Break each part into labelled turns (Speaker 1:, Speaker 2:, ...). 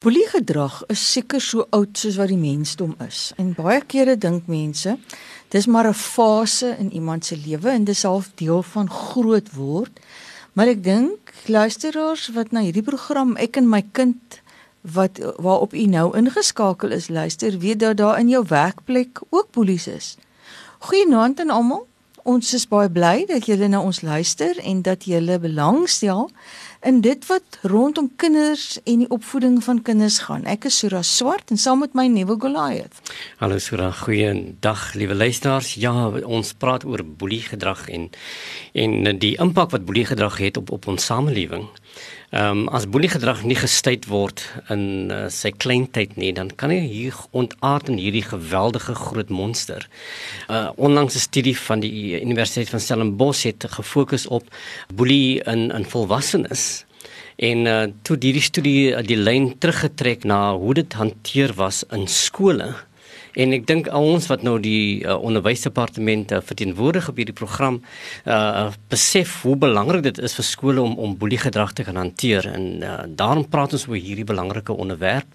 Speaker 1: Boeliegedrag is seker so oud soos wat die mensdom is. En baie kere dink mense dis maar 'n fase in iemand se lewe en dis half deel van groot word. Maar ek dink luisteraars wat na hierdie program ek en my kind wat waarop u nou ingeskakel is luister, weet dat daar in jou werkplek ook boelies is. Goeienaand aan almal. Ons is baie bly dat julle na ons luister en dat julle belangstel in dit wat rondom kinders en die opvoeding van kinders gaan. Ek is Sura Swart en saam met my nuwe Goliath.
Speaker 2: Hallo Sura, goeiedag liewe luisteraars. Ja, ons praat oor boeliegedrag en en die impak wat boeliegedrag het op op ons samelewing. Ehm um, as boeliegedrag nie gestuit word in uh, sy kleintyd nie, dan kan hy hier ontaard in hierdie geweldige groot monster. Uh onlangs 'n studie van die Universiteit van Stellenbosch het gefokus op boelie in in volwassenes. En uh toe hierdie studie uh, die lyn teruggetrek na hoe dit hanteer was in skole. En ek dink ons wat nou die uh, onderwysdepartemente verteenwoordig op hierdie program uh besef hoe belangrik dit is vir skole om om boeliegedrag te kan hanteer en uh, daarom praat ons oor hierdie belangrike onderwerp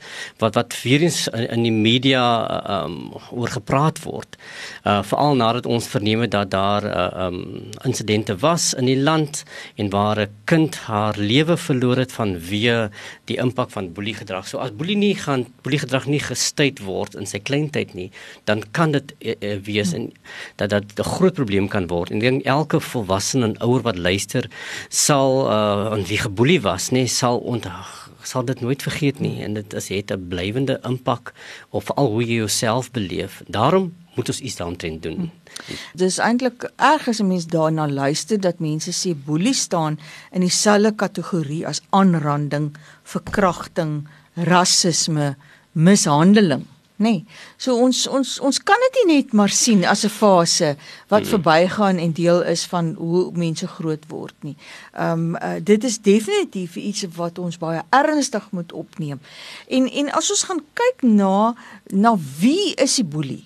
Speaker 2: wat wat weer eens in, in die media uh, um oor gepraat word. Uh veral nadat ons verneem het dat daar uh, um insidente was in die land en waar 'n kind haar lewe verloor het vanweë die impak van boeliegedrag. So as boelie nie gaan boeliegedrag nie gestuit word in sy kleintyd tyd nie, dan kan dit uh, uh, wees en dat dit 'n groot probleem kan word. En dan elke volwassene en ouer wat luister sal uh, en wie geboelie was, nê, sal onthou sal dit nooit vergeet nie en dit is het 'n blywende impak op veral hoe jy jouself beleef. Daarom moet ons iets daaraan doen. Hmm.
Speaker 1: Dis eintlik erg as 'n mens daarna luister dat mense sê boelie staan in dieselfde kategorie as aanranding, verkrachting, rasisme, mishandeling nê. Nee. So ons ons ons kan dit nie net maar sien as 'n fase wat mm. verbygaan en deel is van hoe mense groot word nie. Ehm um, uh, dit is definitief iets wat ons baie ernstig moet opneem. En en as ons gaan kyk na na wie is die boelie?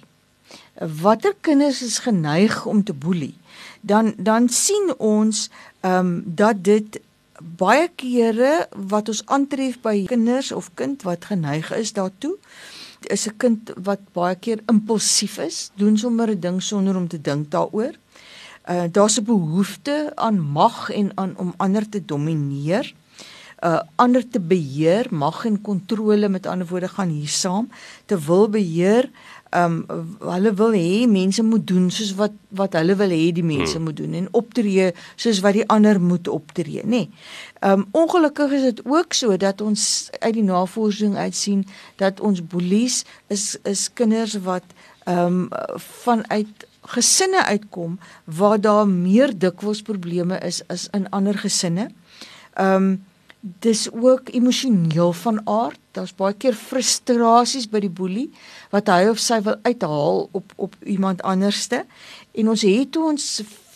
Speaker 1: Watter kinders is geneig om te boelie? Dan dan sien ons ehm um, dat dit baie kere wat ons aantref by kinders of kind wat geneig is daartoe is 'n kind wat baie keer impulsief is, doen sommer 'n ding sonder om te dink daaroor. Uh daar's 'n behoefte aan mag en aan om ander te domineer. Uh ander te beheer, mag en kontrole met ander woorde gaan hier saam, te wil beheer um hulle wil hê mense moet doen soos wat wat hulle wil hê die mense hmm. moet doen en optree soos wat die ander moet optree nê. Nee. Um ongelukkig is dit ook so dat ons uit die navorsing uit sien dat ons boelies is is kinders wat um vanuit gesinne uitkom waar daar meer dikwels probleme is as in ander gesinne. Um dis ook emosioneel van aard. Daar's baie keer frustrasies by die boelie wat hy of sy wil uithaal op op iemand anderste. En ons het toe ons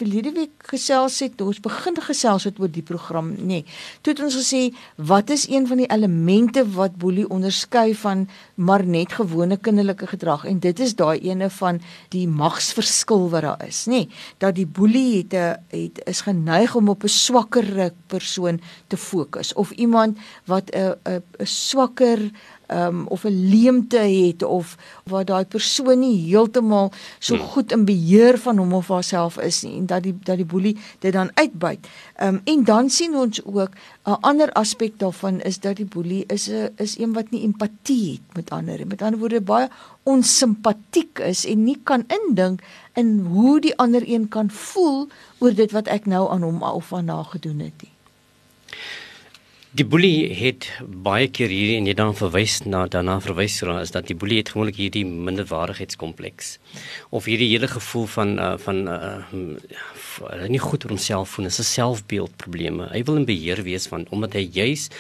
Speaker 1: verlede week gesels het, ons begin gesels het oor die program, nê. Nee, toe het ons gesê wat is een van die elemente wat boelie onderskei van maar net gewone kinderlike gedrag en dit is daai ene van die magsverskil wat daar is, nê. Nee, dat die boelie het 'n het is geneig om op 'n swakker persoon te fokus of iemand wat 'n 'n 'n swakker um, of 'n leemte het of waar daai persoon nie heeltemal so hmm. goed in beheer van hom of haarself is nie en dat die dat die boelie dit dan uitbuit. Um, en dan sien ons ook 'n ander aspek daarvan is dat die boelie is 'n is een wat nie empatie het met ander nie. Met ander woorde baie onsimpatiek is en nie kan indink in hoe die ander een kan voel oor dit wat ek nou aan hom of aan haar gedoen het nie.
Speaker 2: Die boelie het baie keer hierdie en jy dan verwys na daarna verwys na is dat die boelie het gewoonlik hierdie minderwaardigheidskompleks of hierdie hele gevoel van uh, van uh, nie goed oor homself voel, is 'n selfbeeldprobleme. Hy wil in beheer wees van omdat hy juis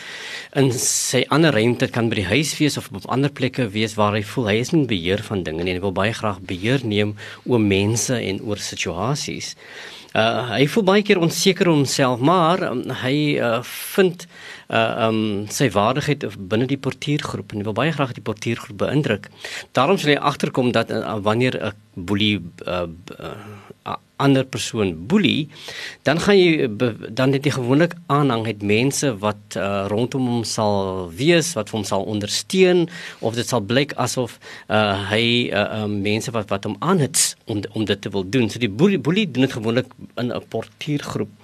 Speaker 2: in sy ander ruimte kan by die huis wees of op ander plekke wees waar hy voel hy is in beheer van dinge en hy wil baie graag beheer neem oor mense en oor situasies. Uh, hy voel baie keer onseker oor homself, maar um, hy uh, vind uh um sy waardigheid binne die portiergroep en hy wil baie graag die portiergroep beïndruk. Daarom sal hy agterkom dat uh, wanneer 'n boelie uh, uh ander persoon boelie, dan gaan jy dan het jy gewoonlik aanhang het mense wat uh, rondom hom sal wees, wat hom sal ondersteun of dit sal blyk asof uh, hy uh, uh, mense wat wat hom aanhits om om dit te wil doen. So die boelie boelie doen dit gewoonlik in 'n portuïergroep.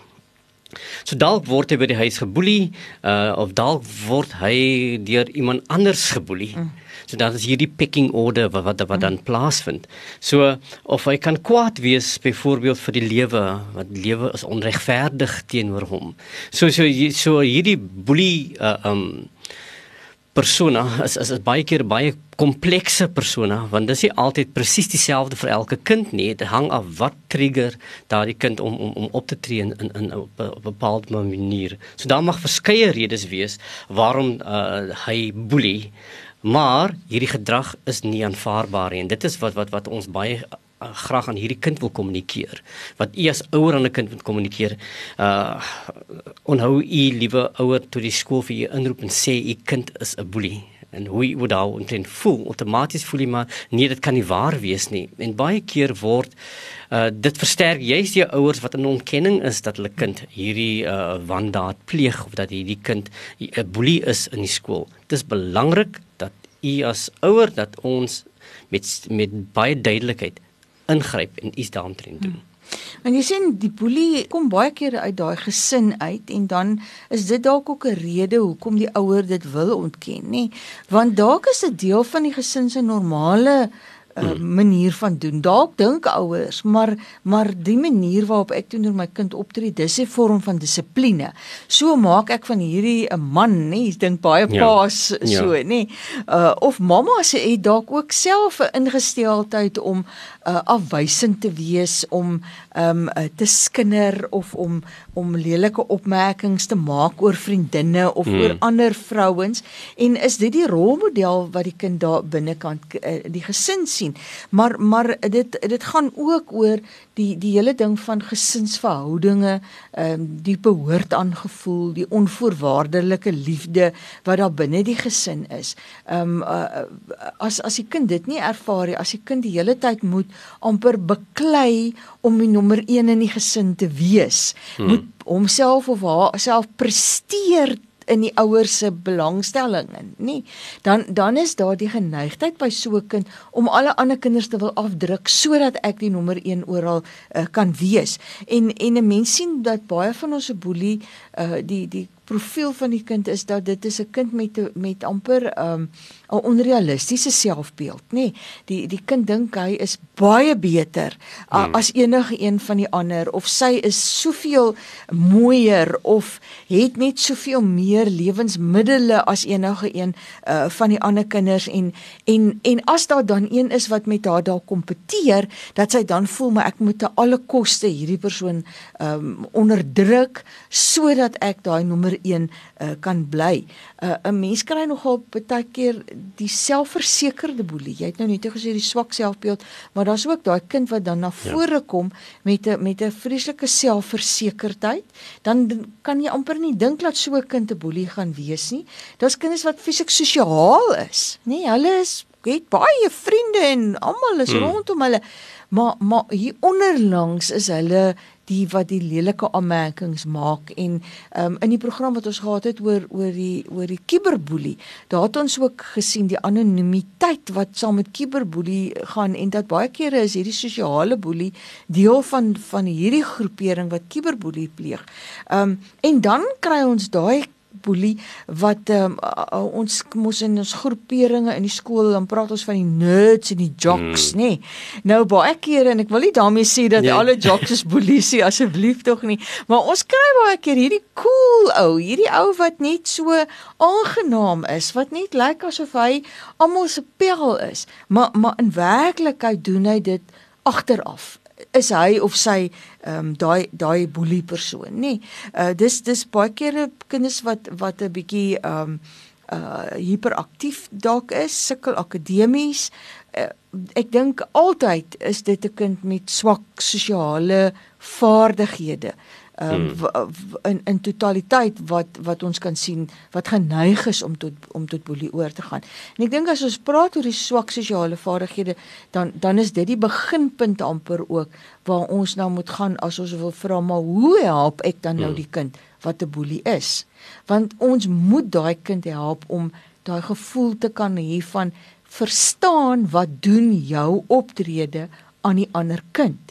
Speaker 2: So dalk word hy by die huis geboelie uh, of dalk word hy deur iemand anders geboelie. Mm. So dan is hierdie pecking order wat wat, wat dan mm. plaasvind. So of hy kan kwaad wees byvoorbeeld vir die lewe wat lewe is onregverdig teenoor hom. So so so hierdie boelie uh, um persona is is, is baie keer baie komplekse persona want dit is nie altyd presies dieselfde vir elke kind nie. Dit hang af wat trigger daardie kind om om om op te tree in in, in op 'n bepaalde manier. So daar mag verskeie redes wees waarom uh, hy boelie Maar hierdie gedrag is nie aanvaarbaar nie. En dit is wat wat wat ons baie uh, graag aan hierdie kind wil kommunikeer. Wat u as ouer aan 'n kind wil kommunikeer. Uh onhou u liewe ouer toe die skool vir u inroep en sê u kind is 'n boelie en hoe jy al intent voel outomaties voel jy maar nee dit kan nie waar wees nie en baie keer word uh, dit versterk juist jou ouers wat in ontkenning is dat hulle kind hierdie uh, wandaad pleeg of dat hierdie kind 'n boelie is in die skool dis belangrik u as ouer dat ons met met baie duidelikheid ingryp en iets daaroor doen.
Speaker 1: En jy sien die boelie kom baie keer uit daai gesin uit en dan is dit dalk ook 'n rede hoekom die ouer dit wil ontken, nê? Want dalk is dit deel van die gesin se normale uh, manier van doen. Dalk dink ouers, maar maar die manier waarop ek teenoor my kind optree, dis 'n vorm van dissipline. So maak ek van hierdie 'n man, nê, ek dink baie ja. paas ja. so, ja. nê. Uh of mamma sê hy dalk ook self 'n ingesteldheid om uh, afwysend te wees om um uh, te skinder of om om lelike opmerkings te maak oor vriendinne of hmm. oor ander vrouens en is dit die rolmodel wat die kind daar binnekant uh, die gesin sien maar maar dit dit gaan ook oor die die hele ding van gesinsverhoudinge um die behoort aangevoel die onvoorwaardelike liefde wat daar binne die gesin is um uh, as as die kind dit nie ervaar nie as die kind die hele tyd moet amper beklei om die nommer 1 in die gesin te wees. Hmm. Moet homself of haarself presteer in die ouers se belangstelling in, nê? Dan dan is daar die geneigtheid by so 'n kind om alle ander kinders te wil afdruk sodat ek die nommer 1 oral uh, kan wees. En en 'n mens sien dat baie van ons se boelie uh, die die profiel van die kind is dat dit is 'n kind met met amper 'n um, 'n onrealistiese selfbeeld, nê. Nee, die die kind dink hy is baie beter hmm. as enige een van die ander of sy is soveel mooier of het net soveel meer lewensmiddels as enige een uh, van die ander kinders en en en as daar dan een is wat met haar daar kompeteer, dat sy dan voel maar ek moet te alle koste hierdie persoon um, onderdruk sodat ek daai nommer 1 uh, kan bly. Uh, 'n Mens kry nogal baie keer die selfversekerde boelie. Jy het nou net gesê die swak selfbeeld, maar daar's ook daai kind wat dan na ja. vore kom met 'n met 'n vreeslike selfversekerdheid. Dan kan jy amper nie dink dat so 'n kind 'n boelie gaan wees nie. Daar's kinders wat fisies sosiaal is, nê? Hulle is het baie vriende en almal is hmm. rondom hulle. Maar maar hier onderlangs is hulle die wat die lelike aanmerkings maak en um, in die program wat ons gehad het oor oor die oor die kiberboelie daar het ons ook gesien die anonimiteit wat saam met kiberboelie gaan en dat baie kere is hierdie sosiale boelie deel van van hierdie groepering wat kiberboelie pleeg. Ehm um, en dan kry ons daai boelie wat um, uh, ons mos in ons groeperinge in die skool dan praat ons van die nerds en die jocks mm. nê. Nee. Nou baie kere en ek wil nie daarmee sê dat nee. alle jocks is boelisie asseblief tog nie, maar ons kry baie keer hierdie cool ou, hierdie ou wat net so aangenaam is, wat net lyk asof hy almal se pel is, maar maar in werklikheid doen hy dit agteraf is hy of sy ehm um, daai daai boelie persoon nê. Nee. Uh dis dis baie kere kinders wat wat 'n bietjie ehm um, uh hiperaktief dalk is, sukkel akademies. Uh, ek dink altyd is dit 'n kind met swak sosiale vaardighede. Ehm um, in in totaliteit wat wat ons kan sien wat geneig is om tot om tot boelie oor te gaan. En ek dink as ons praat oor die swak sosiale vaardighede, dan dan is dit die beginpunt amper ook waar ons nou moet gaan as ons wil vra maar hoe help ek dan nou hmm. die kind wat 'n boelie is? Want ons moet daai kind help om daai gevoel te kan hê van verstaan wat doen jou optrede aan die ander kind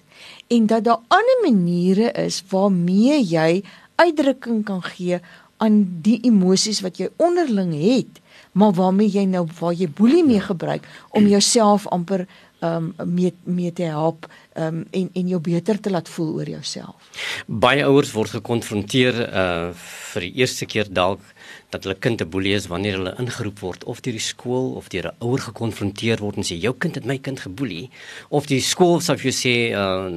Speaker 1: en dat daar ander maniere is waarmee jy uitdrukking kan gee aan die emosies wat jy onderling het maar waarmee jy nou waar jy boelie mee gebruik om jouself amper um mee mee te help um en en jou beter te laat voel oor jouself.
Speaker 2: Baie ouers word gekonfronteer uh vir die eerste keer dalk dat hulle kind 'n boelie is wanneer hulle ingeroep word of deur die skool of deur 'n ouer gekonfronteer word en sê jou kind het my kind geboelie. Of die skool sê jy sê uh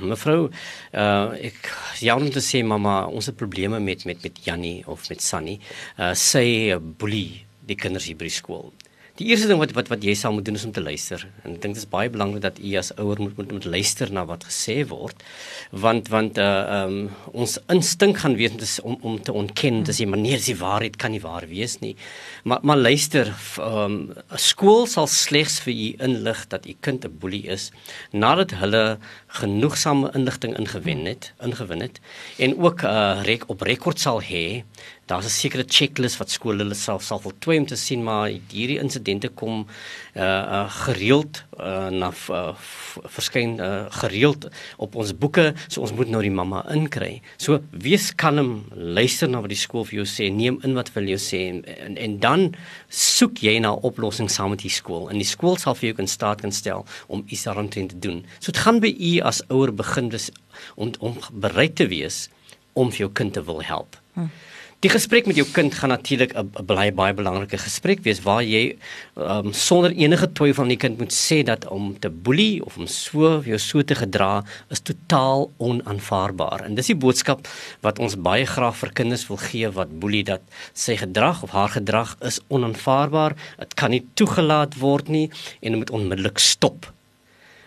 Speaker 2: mevrou uh ek ja om te sê mamma ons het probleme met met met Jannie of met Sunny uh sê boelie die kinders hier by die skool Die eerste ding wat wat wat jy sal moet doen is om te luister. En ek dink dit is baie belangrik dat u as ouer moet, moet moet luister na wat gesê word. Want want uh um ons instink gaan wees om om te ontken dat die manier die waarheid kan nie waar wees nie. Maar maar luister, um 'n skool sal slegs vir u inlig dat u kind 'n boelie is nadat hulle genoegsame inligting ingewen het, ingewin het en ook uh rek op rekord sal hê daar's 'n sekere checklist wat skole hulle self sal voltooi om te sien maar hierdie insidente kom uh, uh gereeld uh na uh, verskyn uh, gereeld op ons boeke so ons moet nou die mamma inkry. So wees kalm, luister na wat die skool vir jou sê, neem in wat hulle jou sê en, en en dan soek jy na 'n oplossing saam met die skool. En die skool sal vir jou kan staat kan stel om iets daaraan te doen. So dit gaan by u as ouer begin dus om om bereid te wees om vir jou kind te wil help. Hm. Die gesprek met jou kind gaan natuurlik 'n baie baie belangrike gesprek wees waar jy um, sonder enige twyfel aan die kind moet sê dat om te boelie of om so jou so te gedra is totaal onaanvaarbaar. En dis die boodskap wat ons baie graag vir kinders wil gee wat boelie dat sy gedrag of haar gedrag is onaanvaarbaar. Dit kan nie toegelaat word nie en dit moet onmiddellik stop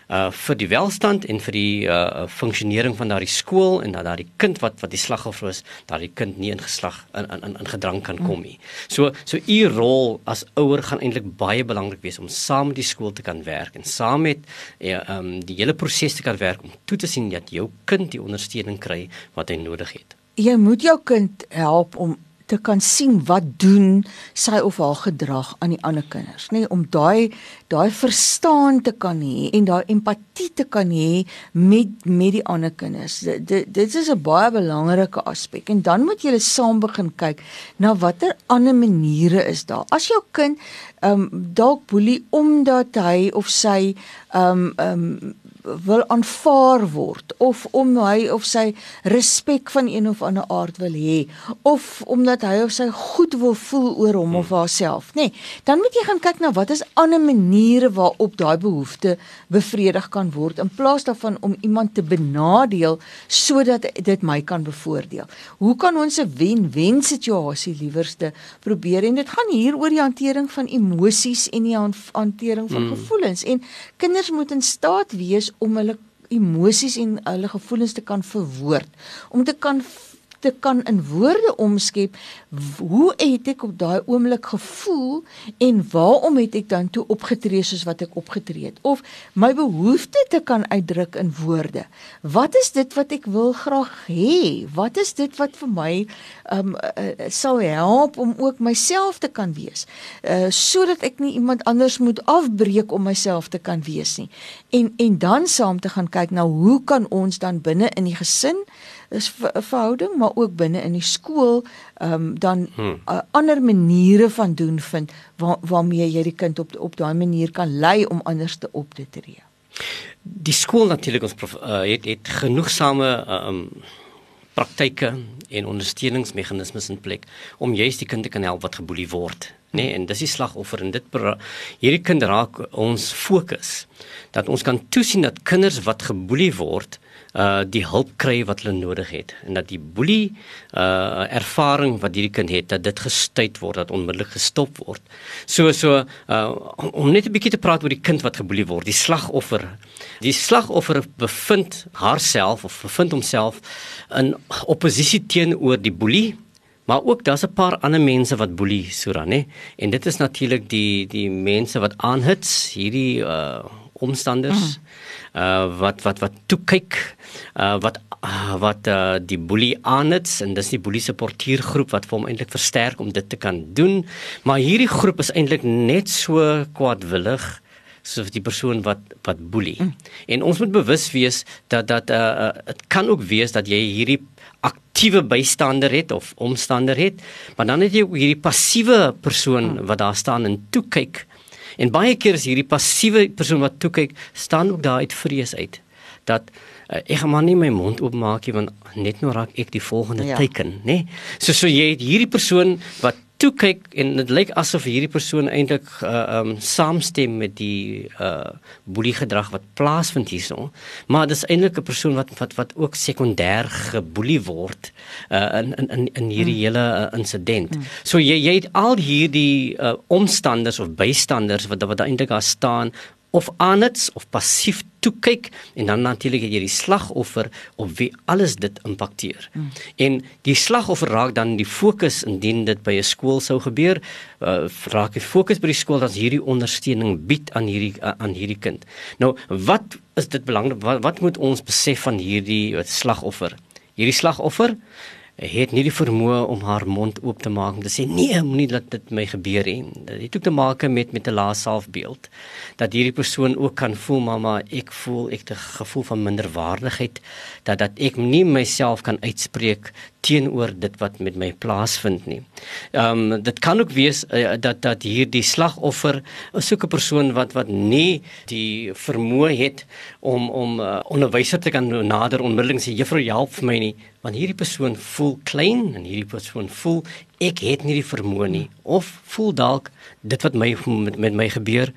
Speaker 2: uh vir die welstand en vir die uh funksionering van daardie skool en dat daardie kind wat wat die slagoffer is, daardie kind nie in geslag in in in gedrang kan kom nie. So so u rol as ouer gaan eintlik baie belangrik wees om saam met die skool te kan werk en saam met ja um die hele proses te kan werk om toe te sien dat jou kind die ondersteuning kry wat hy nodig het.
Speaker 1: Jy moet jou kind help om te kan sien wat doen sy of haar gedrag aan die ander kinders, nê, nee, om daai daai verstaan te kan hê en daai empatie te kan hê met met die ander kinders. Dit dit is 'n baie belangrike aspek en dan moet jy saam begin kyk na watter ander maniere is daar. As jou kind ehm um, dalk boelie omdat hy of sy ehm um, ehm um, wil aanvaar word of om hy of sy respek van een of ander aard wil hê of omdat hy of sy goed wil voel oor hom of haarself nê nee, dan moet jy gaan kyk na wat is ander maniere waarop daai behoefte bevredig kan word in plaas daarvan om iemand te benadeel sodat dit my kan bevoordeel. Hoe kan ons 'n wen-wen situasie liewerste probeer? En dit gaan hier oor die hantering van emosies en die hantering van mm. gevoelens. En kinders moet in staat wees om hulle emosies en hulle gevoelens te kan verwoord, om te kan te kan in woorde omskep hoe het ek op daai oomblik gevoel en waarom het ek dan toe opgetree soos wat ek opgetree het? Of my behoefte te kan uitdruk in woorde. Wat is dit wat ek wil graag hê? Wat is dit wat vir my um uh, sal help om ook myself te kan wees? Uh, sodat ek nie iemand anders moet afbreek om myself te kan wees nie. En en dan saam te gaan kyk na hoe kan ons dan binne in die gesin is 'n verhouding maar ook binne in die skool ehm um, dan hmm. uh, ander maniere van doen vind waar, waarmee jy die kind op op daai manier kan lei om anders te op te tree.
Speaker 2: Die skool natuurlik ons prof, uh, het het genoegsame ehm um, praktyke en ondersteuningsmeganismes in plek om juist die kind te kan help wat geboelie word nê nee, en dis die slagoffer en dit hierdie kind raak ons fokus dat ons kan toesien dat kinders wat geboelie word uh die hulp kry wat hulle nodig het en dat die boelie uh ervaring wat hierdie kind het dat dit gestuit word dat onmiddellik gestop word. So so uh om net 'n bietjie te praat oor die kind wat geboelie word, die slagoffer. Die slagoffer bevind haarself of bevind homself in oppositie teenoor die boelie Maar ook daar's 'n paar ander mense wat boelie Sura, nê? En dit is natuurlik die die mense wat aanhits hierdie uh omstanders. Mm uh wat wat wat toe kyk uh wat uh, wat uh, die boelie aanits en dis die boelie se portuïergroep wat vir hom eintlik versterk om dit te kan doen maar hierdie groep is eintlik net so kwaadwillig soos die persoon wat wat boelie mm. en ons moet bewus wees dat dat uh dit kan ook wees dat jy hierdie aktiewe bystander het of omstander het maar dan het jy hierdie passiewe persoon mm. wat daar staan en toe kyk En baie keer is hierdie passiewe persoon wat toe kyk, staan ook daar uit vrees uit dat uh, ek gaan maar nie my mond oopmaak nie want net nou raak ek die volgende ja. teken, nê? So so jy het hierdie persoon wat toe kyk en dit lyk asof hierdie persoon eintlik uh, um saamstem met die uh boelie gedrag wat plaasvind hierso. Maar dis eintlik 'n persoon wat wat wat ook sekondêr geboelie word uh in in in in hierdie mm. hele uh, insident. Mm. So jy jy het al hierdie uh omstanders of bystanders wat wat eintlik daar staan of aanits of passief toe kyk en dan natuurlik het jy die slagoffer op wie alles dit impakteer. Mm. En die slagoffer raak dan die fokus indien dit by 'n skool sou gebeur, uh, raak die fokus by die skool dat hierdie ondersteuning bied aan hierdie uh, aan hierdie kind. Nou, wat is dit belangrik wat, wat moet ons besef van hierdie uh, slagoffer? Hierdie slagoffer het nie die vermoë om haar mond oop te maak om te sê nee, moenie laat dit my gebeur nie. Dit het ook te maak met met 'n lae selfbeeld dat hierdie persoon ook kan voel mamma, ek voel ek het 'n gevoel van minderwaardigheid dat dat ek nie myself kan uitspreek teenoor dit wat met my plaasvind nie. Ehm um, dit kan ook wees uh, dat dat hierdie slagoffer 'n soeke persoon wat wat nie die vermoë het om om uh, onderwyser te kan nader. Onmiddellik sê juffrou help vir my nie want hierdie persoon voel klein en hierdie persoon voel ek het nie die vermoë nie. Of voel dalk dit wat my met, met my gebeur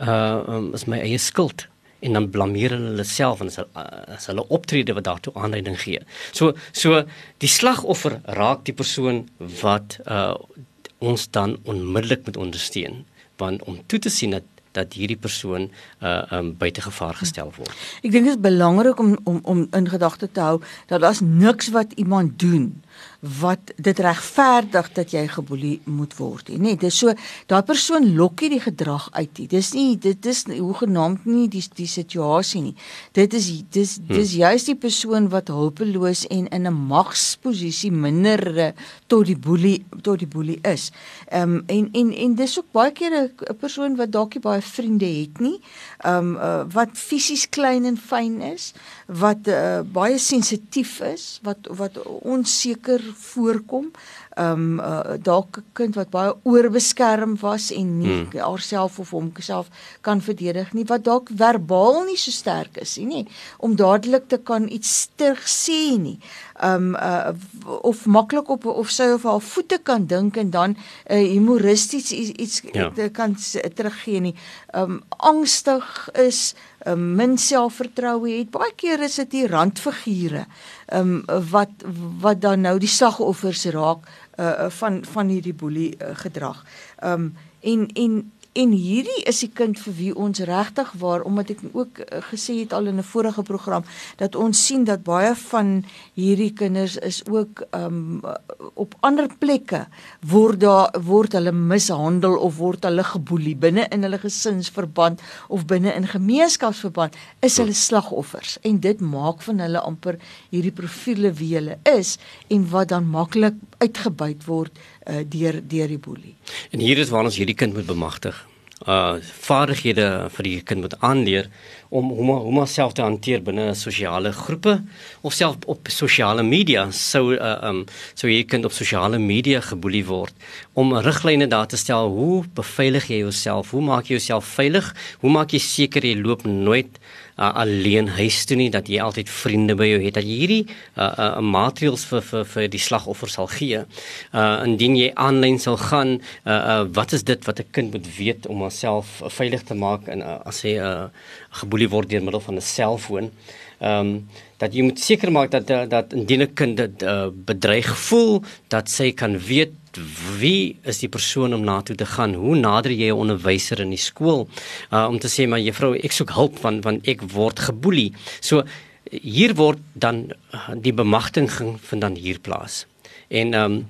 Speaker 2: uh um, is my eie skuld. En dan blameer hulle hulle self en as hulle optrede wat daartoe aanleiding gee. So so die slagoffer raak die persoon wat uh ons dan onmiddellik moet ondersteun. Want om toe te sien dat dat hierdie persoon uh um buite gevaar gestel word.
Speaker 1: Ek dink dit is belangrik om om om in gedagte te hou dat daar's niks wat iemand doen wat dit regverdig dat jy geboelie moet word nie. Nee, dis so daai persoon lokkie die gedrag uit nie. Dis nie dit is hoe genaamd nie die die situasie nie. Dit is dis hm. dis juist die persoon wat hulpeloos en in 'n magsposisie minder uh, tot die boelie tot die boelie is. Ehm um, en en en dis ook baie keer 'n persoon wat dalk nie baie vriende het nie. Ehm um, uh, wat fisies klein en fyn is, wat uh, baie sensitief is, wat wat onseker voorkom. Ehm um, uh, dalk 'n kind wat baie oorbeskerm was en nie hmm. haarself of homself kan verdedig nie, wat dalk verbaal nie so sterk is nie, om dadelik te kan iets terug sê nie. Ehm um, uh, of maklik op of sy of haar voete kan dink en dan uh, humoristies iets, iets ja. kan teruggee nie. Ehm um, angstig is um, min selfvertroue het. Baie keer is dit die randfigure um, wat wat dan nou die slagoffers raak uh, van van hierdie boelie uh, gedrag. Um, en en En hierdie is die kind vir wie ons regtig waar omdat ek ook uh, gesê het al in 'n vorige program dat ons sien dat baie van hierdie kinders is ook um op ander plekke word daar word hulle mishandel of word hulle geboelie. Binne in hulle gesinsverband of binne in gemeenskapsverband is hulle slagoffers. En dit maak van hulle amper hierdie profile wie hulle is en wat dan maklik uitgebuit word uh, deur deur die boelie.
Speaker 2: En hier is waar ons hierdie kind moet bemagtig. Uh vaardighede vir die kind moet aanleer om hoe hoe om self te hanteer binne sosiale groepe of self op sosiale media sou uh, um sou jy kind op sosiale media geboelie word om riglyne daar te stel hoe beveilig jy jouself hoe maak jy jouself veilig hoe maak jy seker jy loop nooit uh, alleen huis toe nie dat jy altyd vriende by jou het dat jy hierdie uh, uh, materials vir vir vir die slagoffer sal gee. Uh indien jy aanlyn sal gaan, uh, uh wat is dit wat 'n kind moet weet om homself uh, veilig te maak en uh, as hy uh, geboelie word deur middel van 'n selfoon? Ehm um, dat jy moet seker maak dat dat indien 'n kind dit uh, bedreig voel dat sy kan weet wie is die persoon om na toe te gaan? Hoe nader jy 'n onderwyser in die skool uh, om te sê maar juffrou, ek soek hulp want want ek word geboelie. So hier word dan uh, die bemagtiging vind dan hier plaas. En ehm um,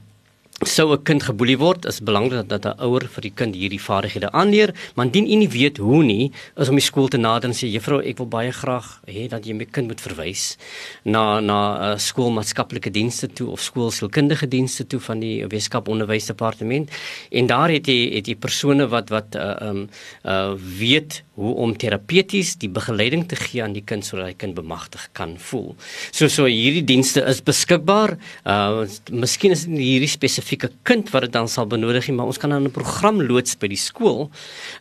Speaker 2: sou 'n kind geboelie word, is belangrik dat 'n ouer vir die kind hierdie vaardighede aanleer, maar indien u nie weet hoe nie, is om die skool te nader en sê juffrou, ek wil baie graag hê dat jy my kind moet verwys na na uh, skoolmaatskaplike dienste toe of skoolsielkundige dienste toe van die Weskaap Onderwysdepartement. En daar het jy het jy persone wat wat uh um uh weet hoe om terapeuties die begeleiding te gee aan die kind sodat hy kind bemagtig kan voel. So so hierdie dienste is beskikbaar. Uh miskien is dit hierdie spesifieke kind wat dit dan sal benodig, maar ons kan dan 'n program loods by die skool.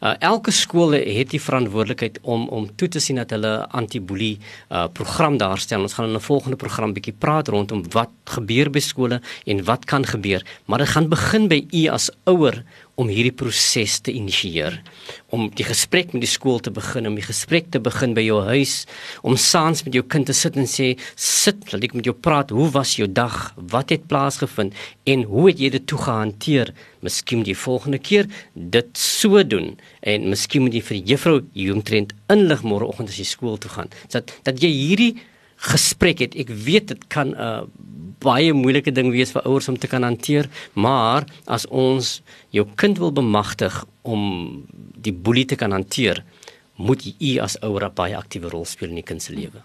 Speaker 2: Uh elke skool het die verantwoordelikheid om om toe te sien dat hulle anti-boelie uh program daarstel. Ons gaan in 'n volgende program bietjie praat rondom wat gebeur by skole en wat kan gebeur, maar dit gaan begin by u as ouer om hierdie proses te initieer om die gesprek met die skool te begin om die gesprek te begin by jou huis om saans met jou kind te sit en sê sit laat ek met jou praat. Hoe was jou dag? Wat het plaasgevind? En hoe het jy dit toe gehanteer? Miskien die volgende keer dit so doen en miskien moet jy vir die juffrou hieromtrent inlig môreoggend as jy skool toe gaan. Dat dat jy hierdie gesprek het. Ek weet dit kan 'n uh, baie moeilike ding wees vir ouers om te kan hanteer, maar as ons jou kind wil bemagtig om die boelie te kan hanteer, moet jy as ouer 'n baie aktiewe rol speel in die kind se lewe.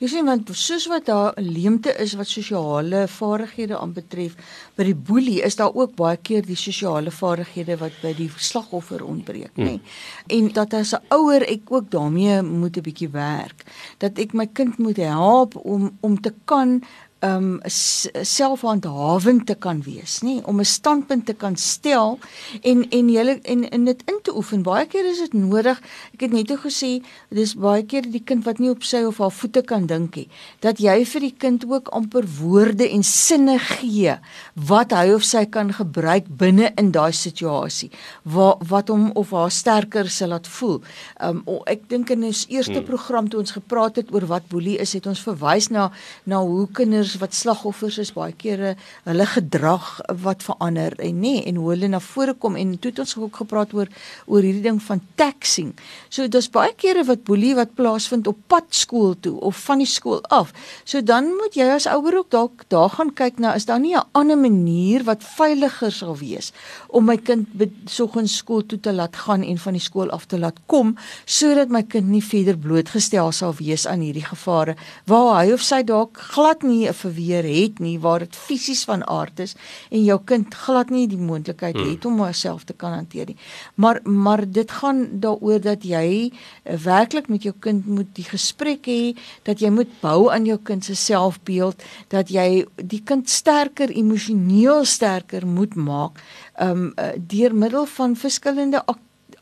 Speaker 1: Jy sien want soos wat daar 'n leemte is wat sosiale vaardighede aanbetref, by die boelie is daar ook baie keer die sosiale vaardighede wat by die slagoffer ontbreek, nê. Nee. En dat as 'n ouer ek ook daarmee moet 'n bietjie werk, dat ek my kind moet help om om te kan um selfhandhawend te kan wees, nê, om 'n standpunt te kan stel en en jy en in dit in te oefen. Baie keer is dit nodig. Ek het net gesê dis baie keer die kind wat nie op sy of haar voete kan dink nie, dat jy vir die kind ook amper woorde en sinne gee wat hy of sy kan gebruik binne in daai situasie wat wat hom of haar sterker sal laat voel. Um ek dink in ons eerste hmm. program toe ons gepraat het oor wat boelie is, het ons verwys na na hoe kinders wat slagoffers is baie kere hulle gedrag wat verander en nê en hoe hulle na vore kom en toe het ons ook gepraat oor oor hierdie ding van taxing. So daar's baie kere wat boelie wat plaasvind op pad skool toe of van die skool af. So dan moet jy as ouer ook dalk daar gaan kyk na is daar nie 'n ander manier wat veiliger sal wees om my kind soggens skool toe te laat gaan en van die skool af te laat kom sodat my kind nie verder blootgestel sal wees aan hierdie gevare waar hy of sy dalk glad nie 'n verweer het nie waar dit fisies van aard is en jou kind glad nie die moontlikheid hmm. het om homself te kan hanteer nie. Maar maar dit gaan daaroor dat jy uh, werklik met jou kind moet die gesprek hê dat jy moet bou aan jou kind se selfbeeld dat jy die kind sterker emosioneel sterker moet maak um deur middel van verskillende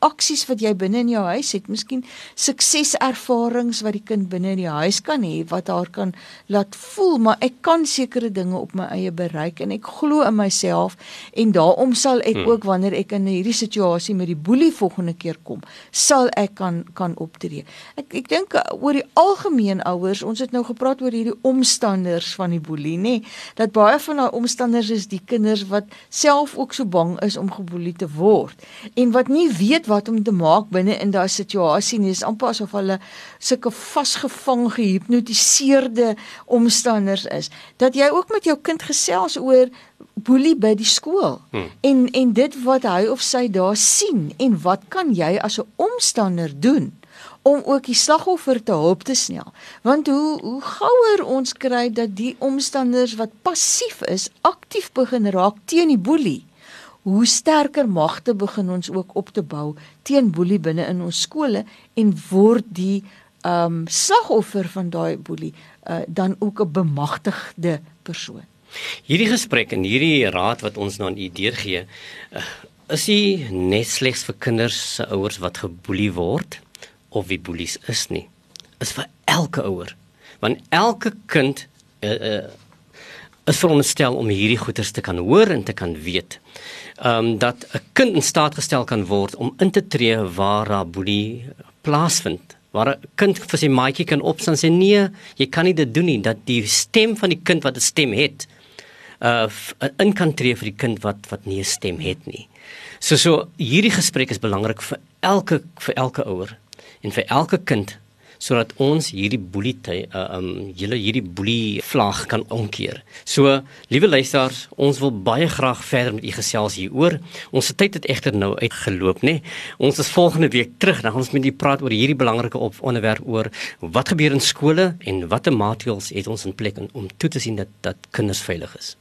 Speaker 1: aksies wat jy binne in jou huis het, miskien sukseservarings wat die kind binne in die huis kan hê wat haar kan laat voel, maar ek kan sekere dinge op my eie bereik en ek glo in myself en daarom sal ek hmm. ook wanneer ek in hierdie situasie met die boelie volgende keer kom, sal ek kan kan optree. Ek ek dink uh, oor die algemeen ouers, ons het nou gepraat oor hierdie omstanders van die boelie, nê, nee, dat baie van daai omstanders is die kinders wat self ook so bang is om geboelie te word en wat nie weet wat om te maak binne in daai situasie nie. Dit is amper asof hulle sulke vasgevang gehipnotiseerde omstanders is. Dat jy ook met jou kind gesels oor boelie by die skool hmm. en en dit wat hy of sy daar sien en wat kan jy as 'n omstander doen? om ook die slagoffer te hulp te snel. Want hoe hoe gouer ons kry dat die omstanders wat passief is, aktief begin raak teen die boelie hoe sterker magte begin ons ook op te bou teen boelie binne in ons skole en word die ehm um, slagoffer van daai boelie uh, dan ook 'n bemagtigde persoon.
Speaker 2: Hierdie gesprek en hierdie raad wat ons nou aan u deurgee, uh, is nie net slegs vir kinders se ouers wat geboelie word of wie boelies is nie is vir elke ouer. Want elke kind uh, uh, is veronderstel om hierdie goeters te kan hoor en te kan weet. Ehm um, dat 'n kind in staat gestel kan word om in te tree waar daar boelie plaasvind. Waar 'n kind vir sy maatjie kan opstaan sê nee, jy kan nie dit doen nie dat die stem van die kind wat 'n stem het uh in kan tree vir die kind wat wat nie 'n stem het nie. So so hierdie gesprek is belangrik vir elke vir elke ouer en vir elke kind sodat ons hierdie boelie uh, um julle hierdie boelie vlag kan omkeer. So liewe luisters, ons wil baie graag verder met u gesels hieroor. Ons tyd het egter nou uitgeloop, nê. Ons is volgende week terug dan ons met u praat oor hierdie belangrike op onderwerp oor wat gebeur in skole en watter maatreëls het ons in plek om toe te sien dat dat kinders veilig is.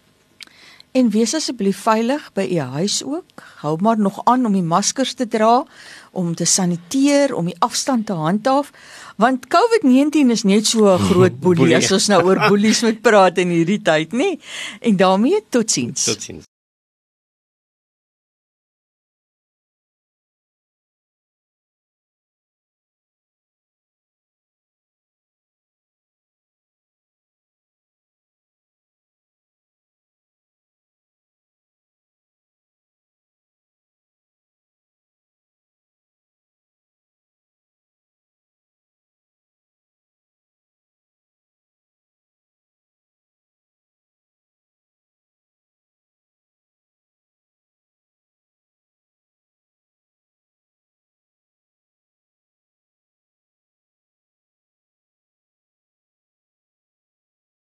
Speaker 1: En wees asseblief veilig by u huis ook. Hou maar nog aan om die maskers te dra, om te saniteer, om die afstand te handhaaf, want COVID-19 is net so 'n groot boelie as ons nou oor boelies moet praat in hierdie tyd, nê? En daarmee totsiens.
Speaker 2: Totsiens.